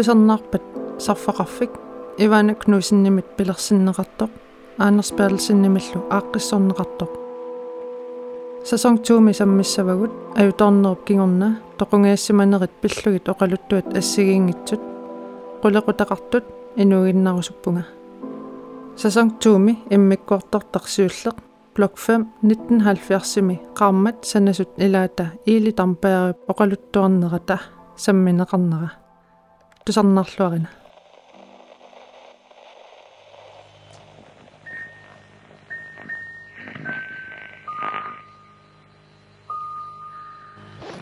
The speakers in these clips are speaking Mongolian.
тусарнаарпат сарфақарфик ивана кнусиннимит пилерсиннеқартоқ аанерс перлсиннимиллу ааққиссорнеқартоқ сасонг туumi саммиссавагут аюторнеруп кигорна тоқунгаассиманерит пиллугит оқалуттуат ассигиингитсут qulaqutaqartut inuuginnarusuppunga сасонг туumi иммиккуартортарсиуллеқ блок 5 1970-ми qaarmat sanasut ilaata iili tarpaariup oqaluttuarnerata sammineqarnera tusarnarluarina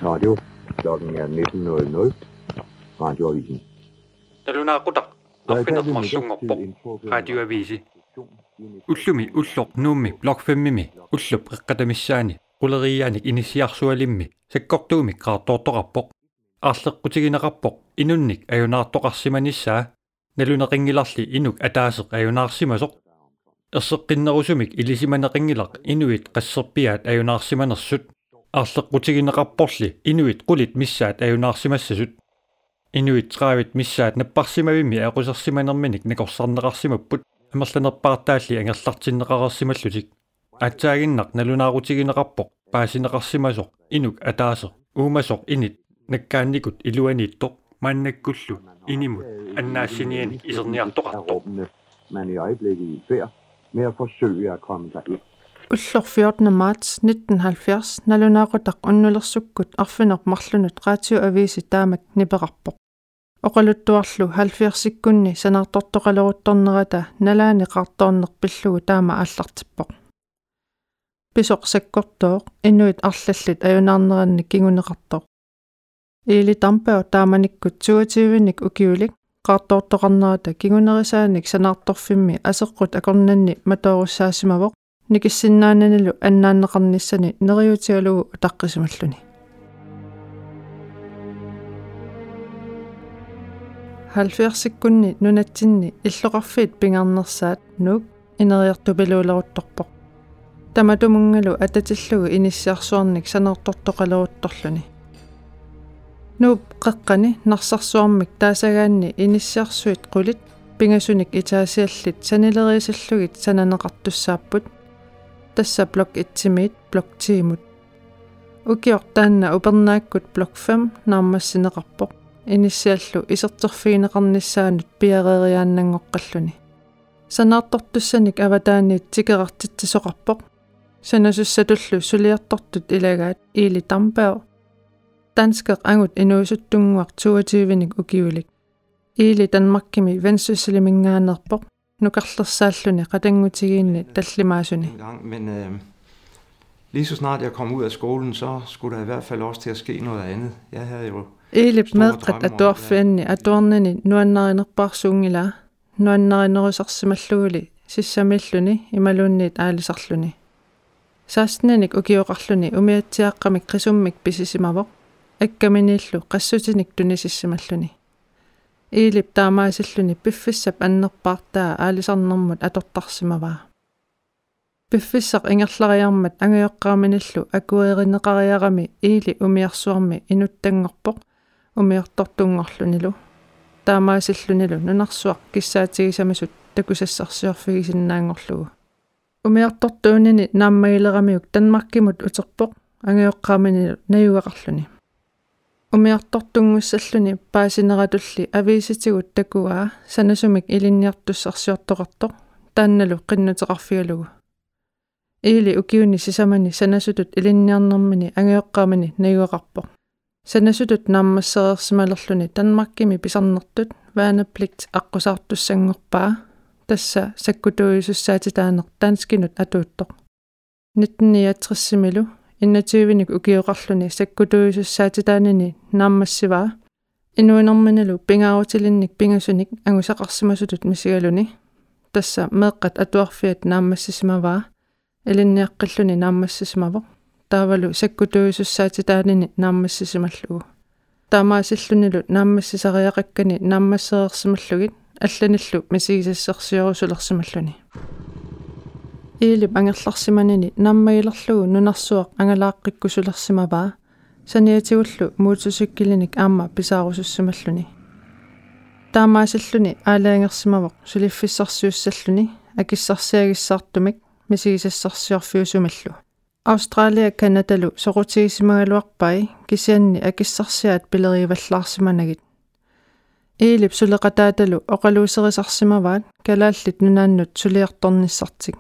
Radio. Klokken er 19.00. Radioavisen. талунаақутақ арфинермарлунгорпоқ радиоависи уллуми уллоқ нуумми блок 5-ми уллуп эққатамиссаани quleriaanik inisiarsualimmi sakkорtuumi qaartoortoqarpoq аарлеққутигинеқарпоқ инунник аюнаартоқарсиманissaa налунеқингиларли инук атаасеқ аюнаарсимасоқ ерсеққиннерусумик илисиманеқингилақ инуит qassерпиаат аюнаарсиманерсут аарлеққутигинеқарпорли инуит qulит миссаат аюнаарсимассасут инуит траавит миссаат наппарсимавимми ақусерсиманерминик накорсарнеқарсимаппут амерланерпаартаалли ангерлартиннеқарерсималлутик атсаагиннақ налунаарутигинеқарпоқ паасинеқарсимасоқ инук атаасеқ уумасоқ инит наккаанникут илуанииттоқ мааннаккуллу инимут аннаассинианик исерниартоқартоқ man i øjeblikket i færd med at forsøge at komme sig ind. Ullor 14. marts 1970 nalunaaqutaq unnulersukkut arfinerp marlunut raatioavisi taamak niperarpoq oqaluttuarlu 70-sikkunni sanartortoqaloruttornerata nalaani qartoorneq pillugu taama aallartippoq pisoq sakkortooq inuit arlallit ajunaarneranni kinguneqartoq iili tampao taamanikkut 22-nik ukiulik qaartoortoqarnerata kingunerisaanik sanartorfimmi aseqqut akornanni matoorussaasimavoq никиссиннаананилу аннааннеқарниссани. Нериутигалугу утаққисималлуни 70-сиккунни нунатсинни иллоқарфиит пингаарнерсаат нук инериартупилуулерутторпоқ таматумунгалу ататиллугу иниссиарсуарник санертортоқалерутторлуни нууп қеққани нарсарсуармик таасагаанни иниссиарсуит қулит пингасуник итаасиаллит санилерисаллугит сананеқартуссааппут тасса блок 1-мит блок 10-мут укиортаанна упернааккут блок 5 наамассинеқарпоқ иниссиаллу исертерфиинеқарниссаанут пиареериааннангоққаллуни санаартортуссаник аватааниит тикеқартитсисоқарпоқ санасуссатуллу сулиартортут илагаат иили тампао Danskaq angut inuusuttunguaq 22 ukiulik. Iili Danmarkkimi vandsysselminngaanerpoq nukarlersaalluni qatanngutigiinni tallimaasuni. Men øh, lige så snart jeg kom ud af skolen, så skulle der i hvert fald også til at ske noget andet. Jeg havde jo Ilip medqat atorfianni atornani nuannarinerparsuungila nuannarinerusarsimalluuli sissamilluni imalunniit aalisarluni. Saasnanik ukiuqarluni umiatsiaqqamik qisummik pisisimaboq akkaminiillu qassutinik tunisissimalluni иилип таамаасиллуни пиффиссап аннерпаартаа аалисарнэрмут аторторсимаваа пиффиссақ ингерлариармат ангиоққааминиллу акуеринеқариарами иили умиарсуарми инуттангорпоқ умиортортунгорлунилу таамаасиллунилу нунарсуақ киссаатигисамасут такусассарсиорфигисиннаангорлугу умиортортуунини нааммагилерамиук танмаркимут утерпоқ ангиоққааминилу наюгақарлуни умиартортунгуссаллуни паасинератулли авииситигут такуаа санасумик илинниартуссарсиортоқартоқ таанналу қиннутеқарфигалугу иили укиуни сисамани санасутут илинниарнэрмини ангиоққаамани наюақарпоқ санасутут нааммассереерсималерлүни танмаркими писарнертут ваанепликт аққусаартуссангорпаа тасса саккутуисуссаати таанер таанскинут атууттоқ 1969-милу иннативиник укиоқарлүни саккутуисуссаатитаанини нааммассиваа инуинерминалу пингаарутилинник пингасуник ангусақарсимасутут мисигалуни тасса меэққат атуарфиат нааммассисимаваа илинниаққиллуни нааммассисимавоқ таавалу саккутуисуссаатитаанини нааммассисималлугу таамаасиллунилу нааммассисариақаккани нааммассеерсималлугит алланиллу мисигисассерсиорусулерсималлуни иилип ангерларсиманини наммагилерлугу нунарсуақ ангалааққиккусулерсимаваа саниатигуллу муутусиккилиник аама писаарусуссималлуни. Таамаасаллуни аалаангерсимавоq сулиффиссарсиуссаллуни акиссарсиагиссаартумик мисигисассарсиорфиусумаллу Австралия Канадалу сорутигисимагалуарпай кисианни акиссарсиаат пилериваллаарсиманагит иилип сулеқатааталу оқалуусерисарсимаваат калааллит нунааннут сулиарторниссартик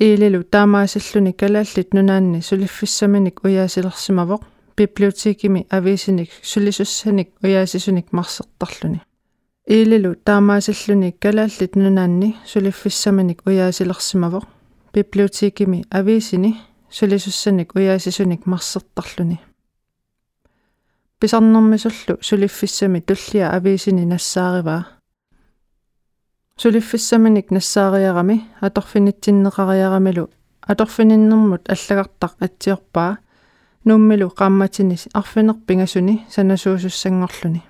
иилилу таамаасаллуни калааллит нунаанни сулиффиссаминик уяасилерсимавоқ библиотекими ависиник сулисуссаник уяасисуник марсертарлуни иилилу таамаасаллуни калааллит нунаанни сулиффиссаминик уяасилерсимавоқ библиотекими ависини сулисуссаник уяасисуник марсертарлуни писарнэрмисуллу сулиффиссами туллиа ависини нассаариваа сулиффиссаминик нассаариарами аторфинитсиннеқариарамилу аторфининнэрмут аллагартақ атсиорпаа. Нуммилу qaammatиnis арфинерпингасуни санасуусуссангорлуни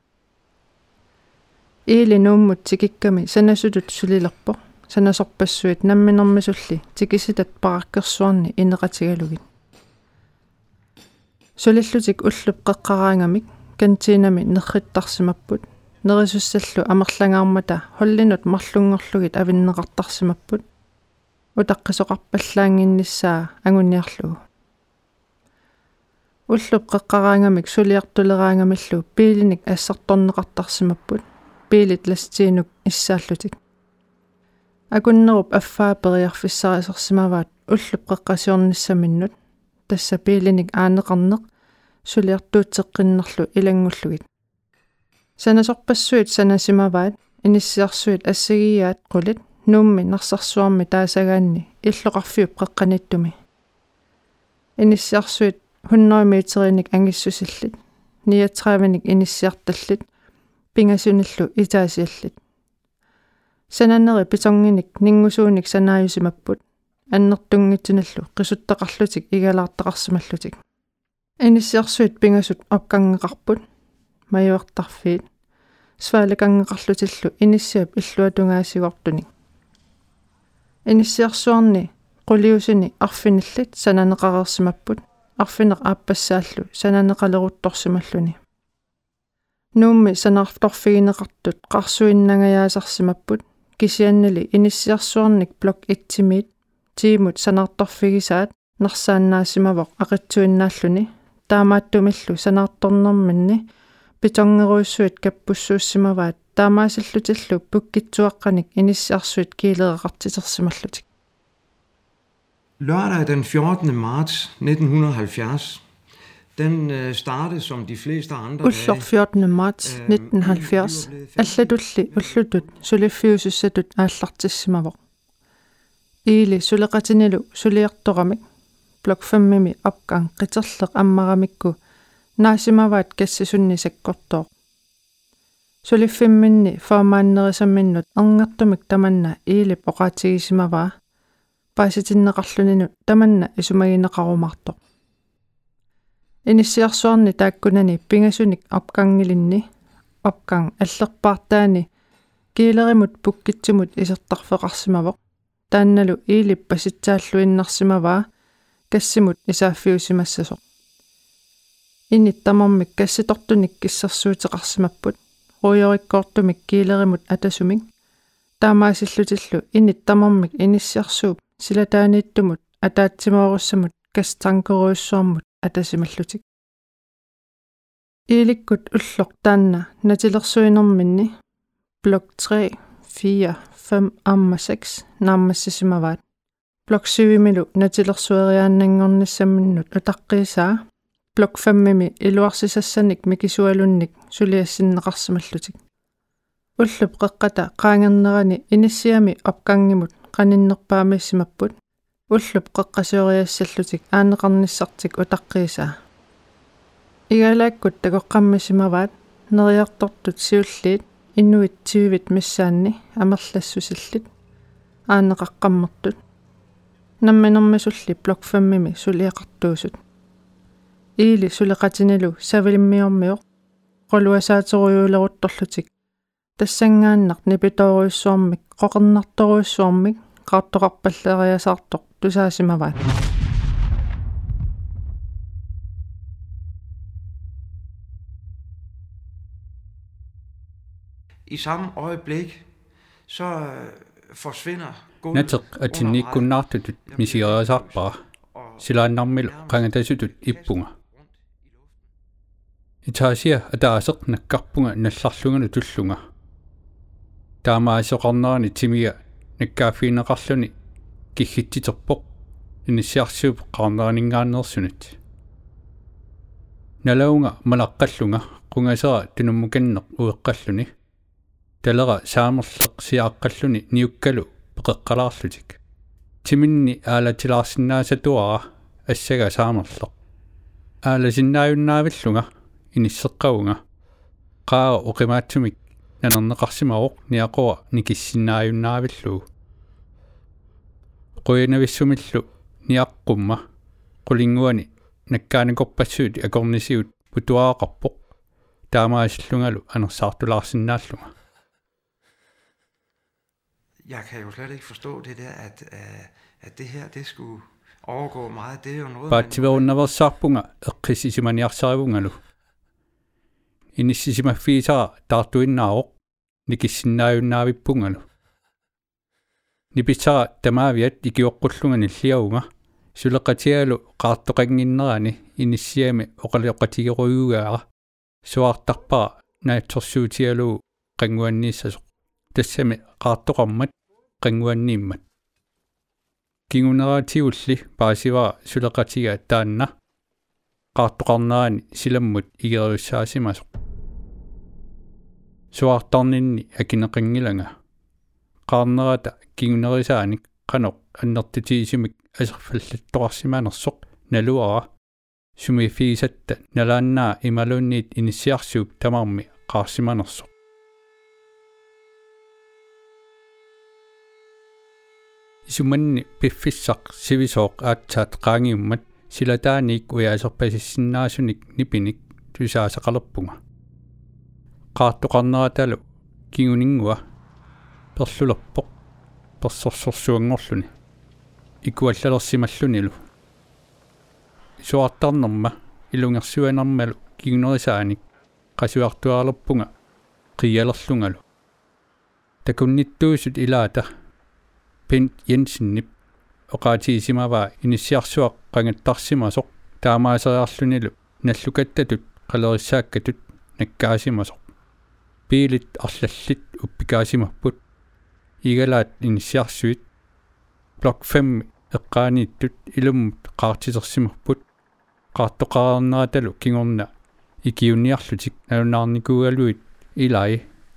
иили нууммут тикикками санасулут сулилерпо. Санасорпассуит намминермисулли тикиситат параккерсуарни инеқатигалугит. Сулиллутик уллуп қеққараангамик кантинами нерриттарсимаппут нерисуссаллу амерлангаармата холлинут марлунгорлугит авиннеқартарсимаппут. Утаққисоқарпаллаангинниссаа агунниарлугу уллуп қеққараангамик сулиартулераангамиллу пиилиник ассарторнеқартарсимаппут пиилит ластиинук иссааллутик. Акуннеруп аффаа периарфиссарисерсимаваат уллуп қеққасиорниссаминнут тасса пиилиник аанеқарнеқ сулиартуутеққиннерлу илангуллугит санасорпассуит санасимаваат иниссиарсуит ассагиаат қулит нуумми нарсарсуарми таасагаанни. Иллоқарфиуп қеққаниттуми иниссиарсуит 100 метеринник ангиссусиллит. 39ник иниссиарталлит. Пингасуниллу итаасиаллит. Сананери питонгиник нингусууник санааюсимаппут аннертунгитсиналлу qisuttaqarlutik igalaartaqarsimallutik иниссиарсуит пингасут апкангеқарпут маюартарфиит сваалакангеқарлутиллу иниссиап иллуатунгаасигортуник иниссиарсуарни qulиусини арфиналлит сананеқарерсимаппут. Арфинеқ ааппассааллу сананеқалерутторсималлуни нуумми санаарторфигинеқартут қарсуиннагаяасарсимаппут кисианнали иниссиарсуарник блок 1-тимит тиимут санаарторфигисаат нарсааннаасимавоқ ақитсуиннааллуни таамааттумиллу санаарторнэрминни питонгеруйссуит каппуссууссимаваат таамаасиллутиллу пуккитсуаққаник иниссиарсуит килереқартитерсималлутик Lørdag den 14. marts 1970 den øh, startede som de fleste andre Ullor 14. marts 1970 аллатулли уллутут сулиффиусуссатут ааллартиссимавоқ иили сулеқатинилу сулиарторамик блок 5-ми апкан қитерлеқ аммарамикку наасимаваат кассисунни саккортоо сулиффимминни формааннерисамминнут арнертумик таманна иилип оқаатигисимаваа пааситиннеқарлунинут таманна исумагинеқарумартоқ иниссиарсуарни тааккунани пингасуник апкангилинни апкан аллерпаартаани киилеримут пуккитсимут исертарфеқарсимавоқ таанналу иилип паситсааллуиннарсимаваа кассимут исааффиусимассасоқ инниттамармик касситортуник киссерсуутеқарсимаппут руйориккоортумик киилеримут атасумик. Таамаасиллутиллу инниттамармик иниссиарсууп. Силатаанииттумут атаатсимооруссамут кастангеруйуссуармут атасималлутик. Ииликкут уллоқ таанна натилерсуинерминни блок 3 4 5 амма 6 нааммассисимаваат блок 7 милу натилерсуериааннангорниссамминнут утаққиисаа блок 5 мими илуарсисассаник микисуалунник сулиассиннеқарсималлутик уллуп қеққата qaangernerani иниссиами апкангимут qaninnерпаамиссимаппут уллуп қеққасуориассаллутик аанеқарниссартик утаққиисаа игалааккут такоққаммисимаваат нериартортут сиуллиит иннуит тивит миссаанни амерлассусиллит аанеқаққаммертут намминермисулли блок 5-ми сулиақартуусут иили сулеқатинилу савилиммиормиоқ qoluasaaterujuuleruttorlutik тассангааннар нипиторуйссуармик qoqernartoruissuarmik qaartoqarpalleriasaartoq тусаасимаваат i samme øjeblik, så øh, forsvinder Nateq atinniikkunnaartutut misieriasarpara silaannarmilu qangatasutut ippunga итааsia атаасеқ наккарпунга налларлугана туллунга таамаасоқарнерани тимига наккааффиинеқарлуни киггитситерпоқ иниссиарсууп қарнернингаанерсунат налаунга малаққаллунга qungasera tunummukanneq ueqqalluni talera saamерлеq siaaqqalluni niukkalu peqeqqalaarlutik. Timinni aalatilaarsinnaasatuara assaga saamерлеq aalasinnaajunnaavilluga инissеққавунга qaa uqimaattumik нанернеқарсимаоқ ниақуа никиссиннааюннаавиллуу quinavissumillu niaqqumma qulinguani nakkaanakорпассуути акорнисиут путуаақарпоқ таамаасиллунгалу анерсаартулаарсинааллунга Jeg kan jo slet ikke forstå det der, at, at det her, det skulle overgå meget. Det er jo noget... Paativerunnavarssaarpunga eqqisisimaniarsarivungalu Иниссисимаффиисара таартуиннаароқ никиссиннааюннаавиппунгану ниписара тамаавиат икиоққуллунгани ллиауга сулеқатиалу qaartoqanginnerani inissiami oqalioqatigеруйугаара суартарпара наатсорсуутиалу qanguanniissasuq тассами qaartoqarmat qanguanniimmat. Кигунераатиулли паасивара сулеқатига таанна qaartoqarnerani silammut igeriussaasimasuq суартарнинни акинеқингилага qaarnerata kigunerisaanik qanoq аннертитиисимик асерфаллаттоқарсимаанерсоқ налуара. Сумифиисатта налааннаа ималуунниит иниссиарсууп тамарми qaarsиманерсоқ исуманни пиффиссақ сивисооқ аатсаат qaangiummat силатааник уяасерпасиссиннаасуник нипиник тусаасақалерпунга qaartoqarneratalo kiguninngua perlulerpoq persorsorsuanngorluni ikuallalерсималлунилу суартарнерма илунgersuanarmalu kigunerisaanik qasuartuarlerpunga qiyalerlungalu takunnittuusut ilaata. Pint jensinnip oqaatiisimavaa inissiarsuaq qangattarsimasoq taamaaseriarlunilu nallukattatut qalerissaakkatut nakkaasimasoq piilit arlallit uppikaasimapпут игалаат иниссиарсуит блок 5 эққаанииттут илуммут qaartisersimapпут qaartoqaarneratalo kingorna ikиунниарлутик алунаарникуугалуит илай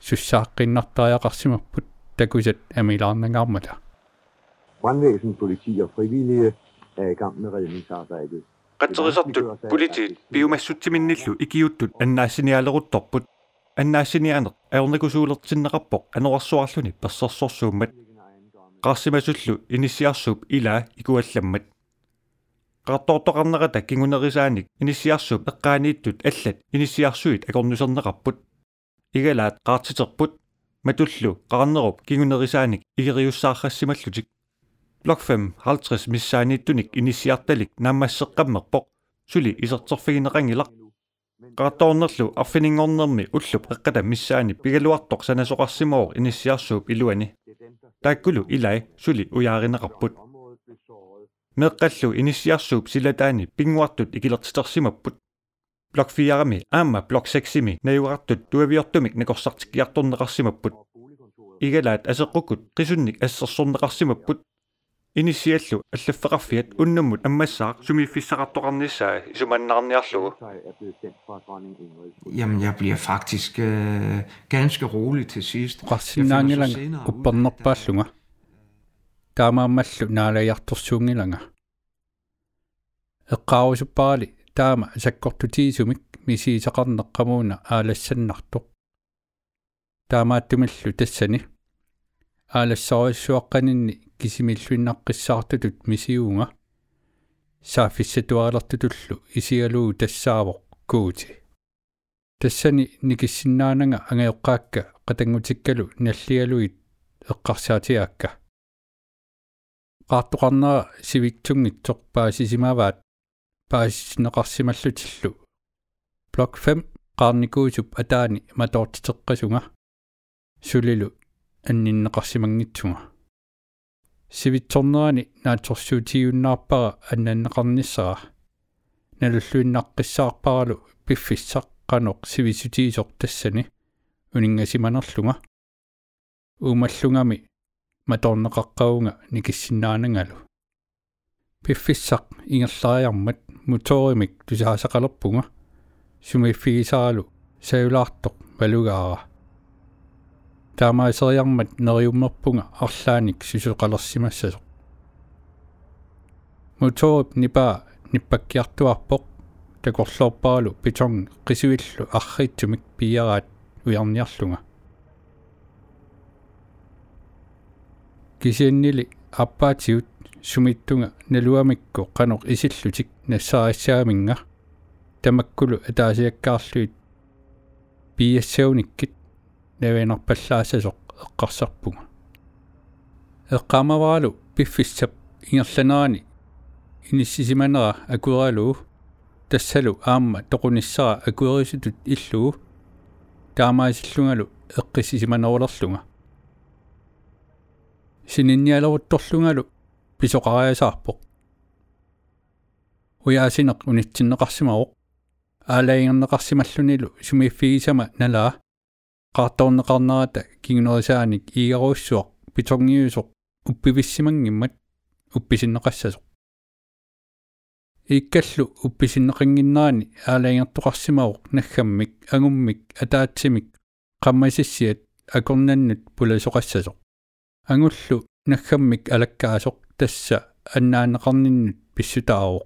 суссааққиннартариақарсимаппут такусат амилаарнагаармала Brandvæsen, politi og frivillige er i gang med redningsarbejdet. qatserisortut politit piumassutsiminnillu ikiuttut annaassinialeruttorput аннаассинианеқ аерникусуулертиннеқарпоқ анерарсуарлуни персерсорсууммат qaassimasullu inissiarsuup ilaa ikuallammat qaartoortoqarnerata kingунерисааник inissiarsuup эққаанииттут аллат inissiarsuit акорнусернеқарпут игалаат qaartiterput матуллу qarnerуп kingунерисааник игериуссааррассималлутик блок 5 50 миссаанииттуник inissiartalik нааммассеққаммерпоқ сули исертерфигинеқангилақ qaartoornerlu arfiniнгорнерми уллуп эққата миссаани пигалуартоқ санасоқарсимоор иниссиарсууп илуани тааккулу илай сули уяаринеқарпут меққаллу иниссиарсууп силатаани пингуартут икилертитерсимаппут блок 4-ми аама блок 6-ми наюартут туавиортумик накорсартиккиарторнеқарсимаппут игалаат асеққукут қисунник ассерсорнеқарсимаппут initiallu allafferaffiat unnumut ammassaaq sumifissaqartoqarnissaa isumannaarniarlugu Jamen, jeg bliver faktisk øh, ganske rolig til sidst. qarsinnaangilanga uppernerpaalluga taamaammallu naalajartorsuungilanga eqqaarusupparali taama sakkortutiisumik misiisaqarneqqamuuna aalassannartoq taamaattumillu tassani ааlassorissuaqqaninni кисимиллуиннаққиссаартутут мисиуунга саафиссатуалертутуллу исигалуу тассаавоқ куути тассани никиссиннаанага ангеоққаакка қатангутиккалу наллигалуит эққарсаатиаакка qaartoqarnera sivitsunngitsoq paasisimaavaat paasisneqarsimallutилlu блок 5 qaarnikuusup ataani matoortiteqqasunga сулилу анниннеқарсимангитсунга сивитсорнерани нааторсуутиуннаарпара аннаннеқарниссара налуллуиннаққиссаарпаралу пиффиссаққаноқ сивисутиисор тассани унингасиманерлунга уумаллунгами маторнеқаққаунга никиссиннаанангалу пиффиссақ ингерлариармат моторимик тусаасақалерпунга сумиффигисаралу саюлаартоқ валугаара таамаасериармат нериуммерпунга арлааник сусуқалерсимассасоқ моторип нипаа ниппаккиартуарпоқ такорлоорпаралу питон қисуиллу арриитсумик пиараат уярниарлунга кисианнили аппаатиут сумиттунга налуамикку канор исиллутик нассаариссааминга тамаккулу атаасиаккаарлуит пиассауниккит навенарпаллаассасоқ эққарсарпуга эққамаваалу пиффиссап ингерланерани иниссисиманера акуералуу тассалу аама тоқуниссара акуерисутут иллуу таамаасиллунгалу эққиссисиманерулерлунга сининниалерутторлунгалу писоқариасаарпоқ уяасинеқ унитсиннеқарсимаоқ аалаингернеқарсималлунилу сумиффигисама налаа qaartorneqarnerata kigunerисааник иигаруссуақ питорниусоқ уппивиссимангиммат упписиннеқассасоқ иккаллу упписиннеқангиннаани аалаингертоқарсимаоқ наггаммик агуммик атаатсимик қаммасиссиат акорнаннут пуласоқассасоқ ангуллу наггаммик алаккаасоқ тасса аннаанеқарниннут писсутаароқ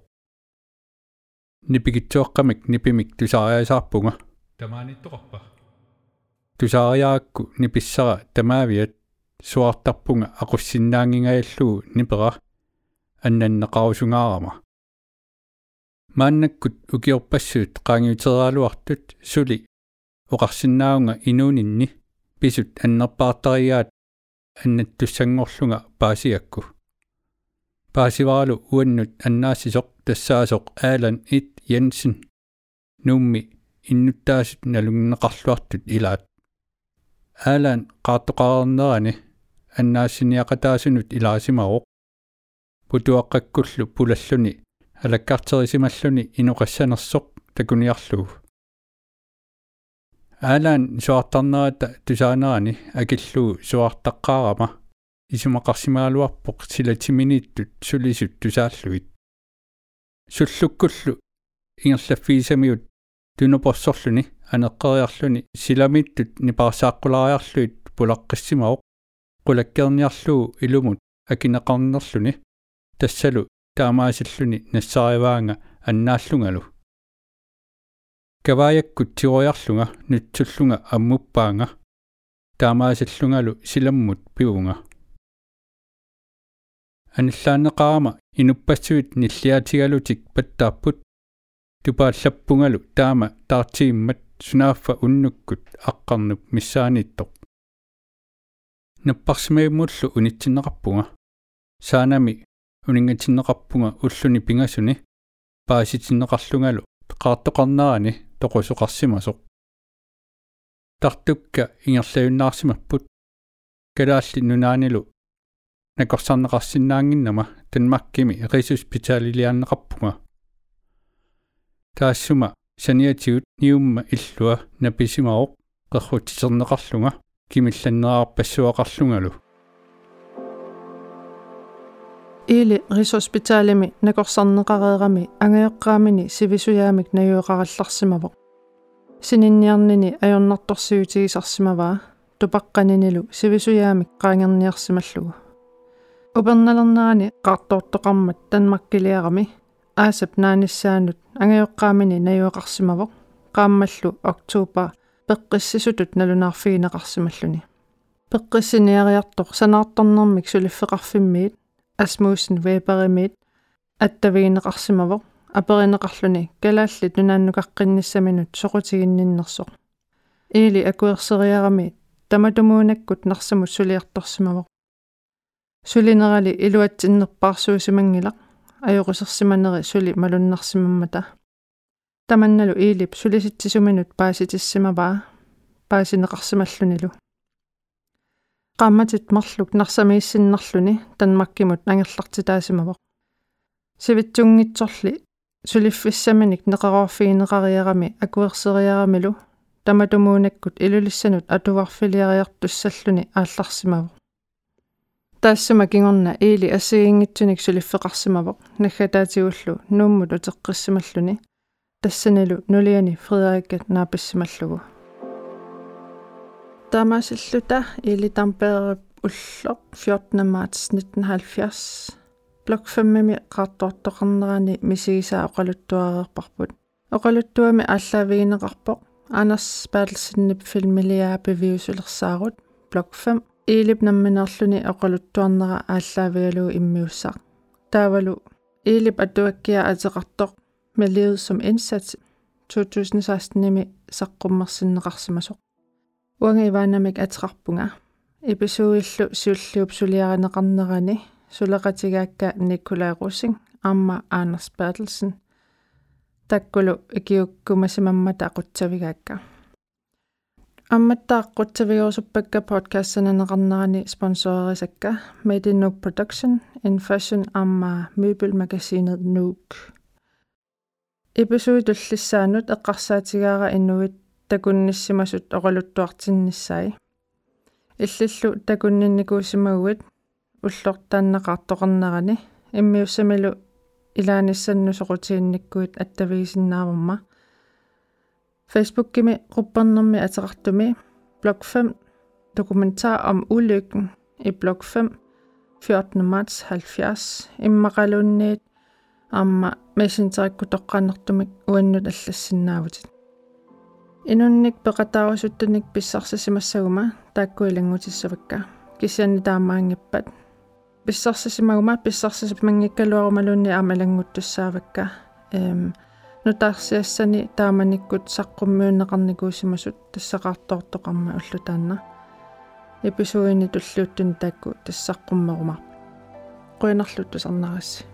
нипигитсуаққамик нипимик тусаариасаарпунга тамааниттоқарпа тусаариаакку ниписсара тамаавиат суартарпунга aquссиннаангингаяллугу нипера аннаннеқарусунгаарама мааннаккут укиорпассуут qaangiuterialuartut suli oqarsinnaaunga inuuninni pisut annerpaartariaat аннаттуссангорлунга паасиакку паасиваралу уаннут аннаассисоқ тассаасоқ аалан ит янсен нумми иннуттаасут налунгнеқарлуартут илаат аалан qaartoqarernerani аннаассиниақатаасунут илаасимароқ путуаққаккуллу пулаллуни алаккартерисималлуни инуқассанерсоқ такуниарлугу аалаан суартарнерата тусаанерани акиллугу суартаққаарама исумақарсимаалуарпоқ силатиминииттут сулисут тусааллугит суллуккуллу ингерлаффиисамиут тунупорсорлуни анеққериарлуни силамиттут нипарсааққулариарлуит пулаққиссимаоқ qulakkerniarlugu ilumut akineqarnerluni tassalu. Таамаасиллуни нассариваанга аннааллунгалу каваяккут тироярлунга нутсуллунга аммуппаанга таамаасиллунгалу силаммут пиунга аналлаанеқарама инуппассуит ниллиатигалутик паттаарпут тупааллаппунгалу таама таартииммат сунааффа уннуккут аққарнуп миссааниттоқ наппарсимаиммуллу унитсиннеқарпунга саанами унингатиннеқарпунга уллуни пингасуни. Пааситиннеқарлунгалу qaartoqarnerani toqusuqarsimasoq tartukka ingerlajunnaarsimapпут калаалли нунаанилу накорсарнеқарсинаангиннама танмаккими рисуспиталилиааннеқарпунга таассума саниатигут ниумма иллуа написимаоқ qerrutiserneqarlunga kimillannerarpassuaqarlungalu Ili Rigshospitalimi nakorsarneqareerami angaeqqaamini sivisuyaamik najuuqarallarsimavoq sininniarnini ajornartorsiutigisarsimavaa tupaqqaninilu sivisuyaamik qaangerniarsimallugu upernalernerani qaartoortoqarmat tanmakkiliarami aasap naanissaanut. Angaeqqaamini najuuqarsimavoq qaammallu oktuupa. Peqqissisutut nalunaarfigineqarsimalluni peqqissiniariartoq sanaartornermik suliffeqarfimmiit асмууссин вееперимиит аттавигинеқарсимавоқ аперинеқарлуни калаалли тунааннукаққинниссаминут соқутигинниннерсоқ иили акуерсериарами таматумуунаккут нарсамут сулиарторсимавоқ сулинерали илуатсиннерпаарсуусимангилақ ajorusерсиманери сули малуннарсимаммата таманналу иилип сулиситсисуминут пааситиссимаваа паасинеқарсималлунилу. Qaammatit marluk narsamiissinnarluni tanmakkimut angерлартитаасимавоq сивитсунгитсорли сулиффиссаминик неқарорфиинеқариарами акуерсериарамилу таматумуунаккут илулиссанут атуварфилиариартуссаллуни аалларсимавоq таассама кингорна иили ассигингитсуник сулиффеқарсимавоq наггатаатигуллу нууммут утеққиссималлуни тассанилу нулиани фредериккат наапассималлугу тамасиллута иили тамперерип уллоқ 14 marts 1970 блок 5-ми qaartuartoqarnerani мисигисаа оқалуттуареерпарпут оқалуттуами ааллаавигинеқарпоқ анерс паалсиннип филмилиаа пивиусулерсаарут блок 5 иилип намминерлүни оқалуттуарнера ааллаавигалуу иммиуссаа таавалу иилип атуаккиа атеқартоқ med livet som indsats 2016-ними саққуммерсиннеқарсимасоқ уанга иваанамик атерарпунга эпизоодиллу сиуллиуп сулиаринеқарнерани сулеқатигаакка николай русинг амма анерс берлсен таккулу икиуккумасимаммата ақутсавигаакка амматтааққутсавиуусуппакка подкастсананеқарнерани спонсорерисакка Made in Nuuk Production. In Fashion амма мøbelmagasinet Nuuk. Эпизоодуллиссаанут эққарсаатигаара иннуит такунниссимасут оқалуттуартиннссаи иллиллу такуннинникуусимагуит уллортааннеқартоқарнерани иммиуссамилу илааниссанну соқутиинниккуит аттавигисиннааварма Facebook-кими группернэрми атеқартуми blok 5 dokumentar om ulykken i blok 5 14. marts 70 иммақалуунниит аама мессенджерикку тоққааннэртумик уаннут аллассиннаавутит инунник пеқатаарусуттуник писсарсасимассагума тааккуилангутиссавакка кисианни таамаангиппат писсарсасимагума писсарсасимангиккалуарумалуунни аамалангуттуссаавакка эм нутаарсиассани тааманиккут саққуммиуннеқарникуусимасут тассақартоортоқарма уллутаанна. Эписоини туллууттуни таакку тассаққуммерума қуинарлуттусарнарасси